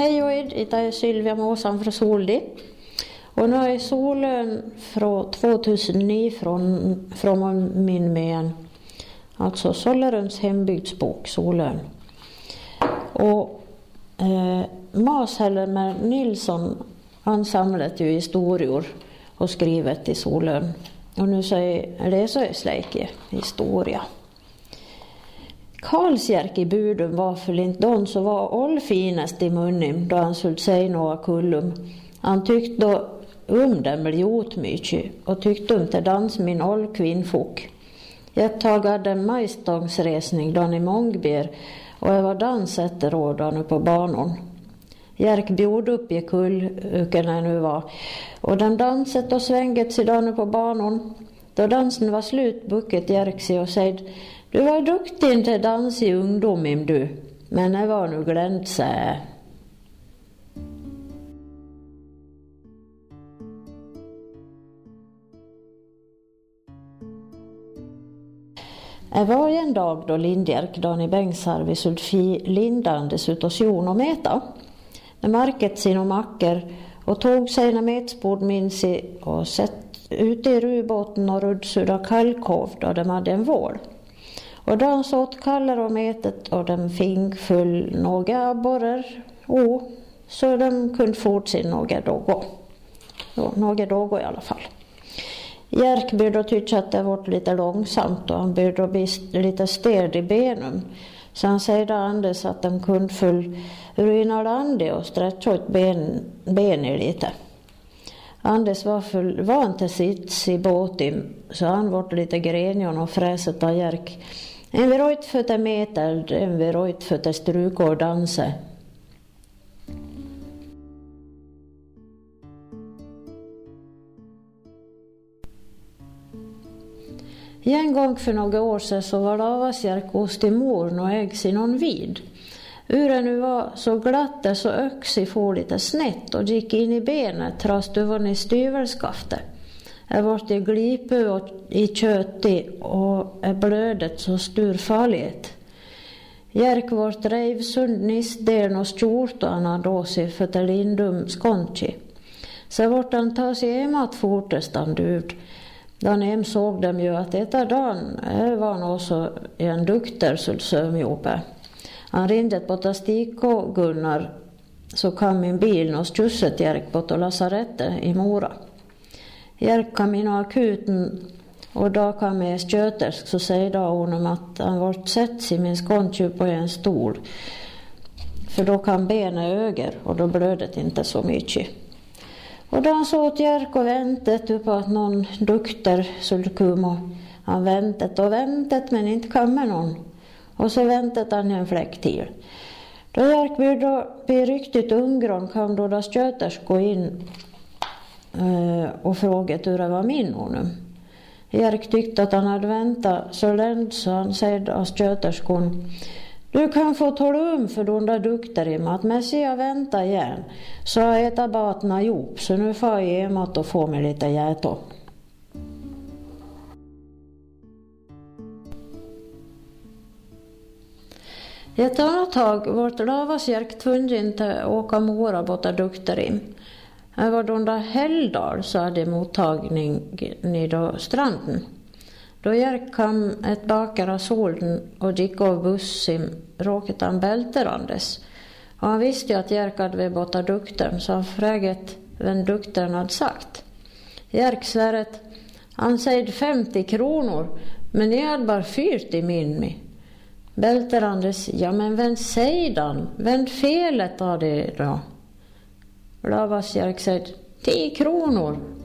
Hej och id, det är Sylvia Måsan från Soldi. Och nu är Solön från 2009 från, från min men. Alltså Sollerums hembygdsbok Solön. Och eh, Mas Helmer Nilsson han samlat ju historier och skrivit i Solön. Och nu säger det så är släke historia. Karlsjärk i Budum var inte don så var all finast i munnen då han skulle säga några kullum. Han tyckte då um dem blev mycket och tyckte um till dans min all tag Jag tagade majstångsresning då i Mångber och jag var dans efteråt på banan. Jerk bjod upp i kullöken nu var och den danset och svänget sig på banan. Då dansen var slut bucket Jerk sig och säg du var duktig inte dans i ungdomen du, men det var nu glömt sä. Det var en dag då Lindjerk, Dani Bengtsarvi, skulle lindandes utav sjon och meta. När market sina mackor och tog sina metspord minns och sett ute i rubåten och ruddsudda kallkov då de hade en vård. Och de såt kallar och metet och de fick full några abborrar och så de kunde fortsätta några dagar. några dagar i alla fall. Jerk började tycka att det var lite långsamt och han började bli lite stel i benen. Så han säger Anders att de kunde full ruina landet och stretcha ut ben, benen lite. Anders var full van till sits i båten så han var lite grenig och fräset av Jerk. En vid rojtfötter meter, en vid rojtfötter för att struka och dansa. En gång för några år sedan så var Lavasjärk hos till morn och ägg sig någon vid. Uren nu var så glatt så öxi for lite snett och gick in i benet trots du var i styvelskaftet. Jag vart i glipe och i köttig och är blödet så stor. Jerk vart reiv sund och skjortan då sig för till lindum skonchi. Så vart han ta sig emat fortestan ut. Dan hem såg dem ju att detta dagen eh, var han också en dukter som sömjope. Han ringde på Tastiko Gunnar så kom min bil och skjutsade Jerk på lasarettet i Mora. Jerk kom in akuten och då kom en skötersk så säger honom att han vart sett i min skånstjup på en stol. För då kan benen öger och då blöder det inte så mycket. Och då han såg åt Jerk och väntade på att någon dukter skulle komma. Han väntet och väntet men inte kommer någon. Och så väntade han en fläck till. Då Jerk blev riktigt ungron kom då där sköterskor in Eh, och frågat hur det var min honom. Erik tyckte att han hade väntat så länge så han säger av sköterskan du kan få tala om för de där dukterna att medan jag väntar igen så har jag ätit baterna ihop så nu får jag hemåt och få mig lite jäto. Ett annat tag vart Lavasjärk tvungen att åka mora borta dukterna in. Men varenda helgdag så hade mottagning nere stranden. Då Jerk kom ett bakar av solen och gick av bussen råkade han bälterandes. Och han visste ju att Jerk hade varit borta dukten så han frågade vem dukten hade sagt. Jerk svarade, han säger 50 kronor men jag hade bara 40 min mig. Bälterandes, ja men vem säger han? Vem felet har det då? Lavasjärk säger 10 kronor.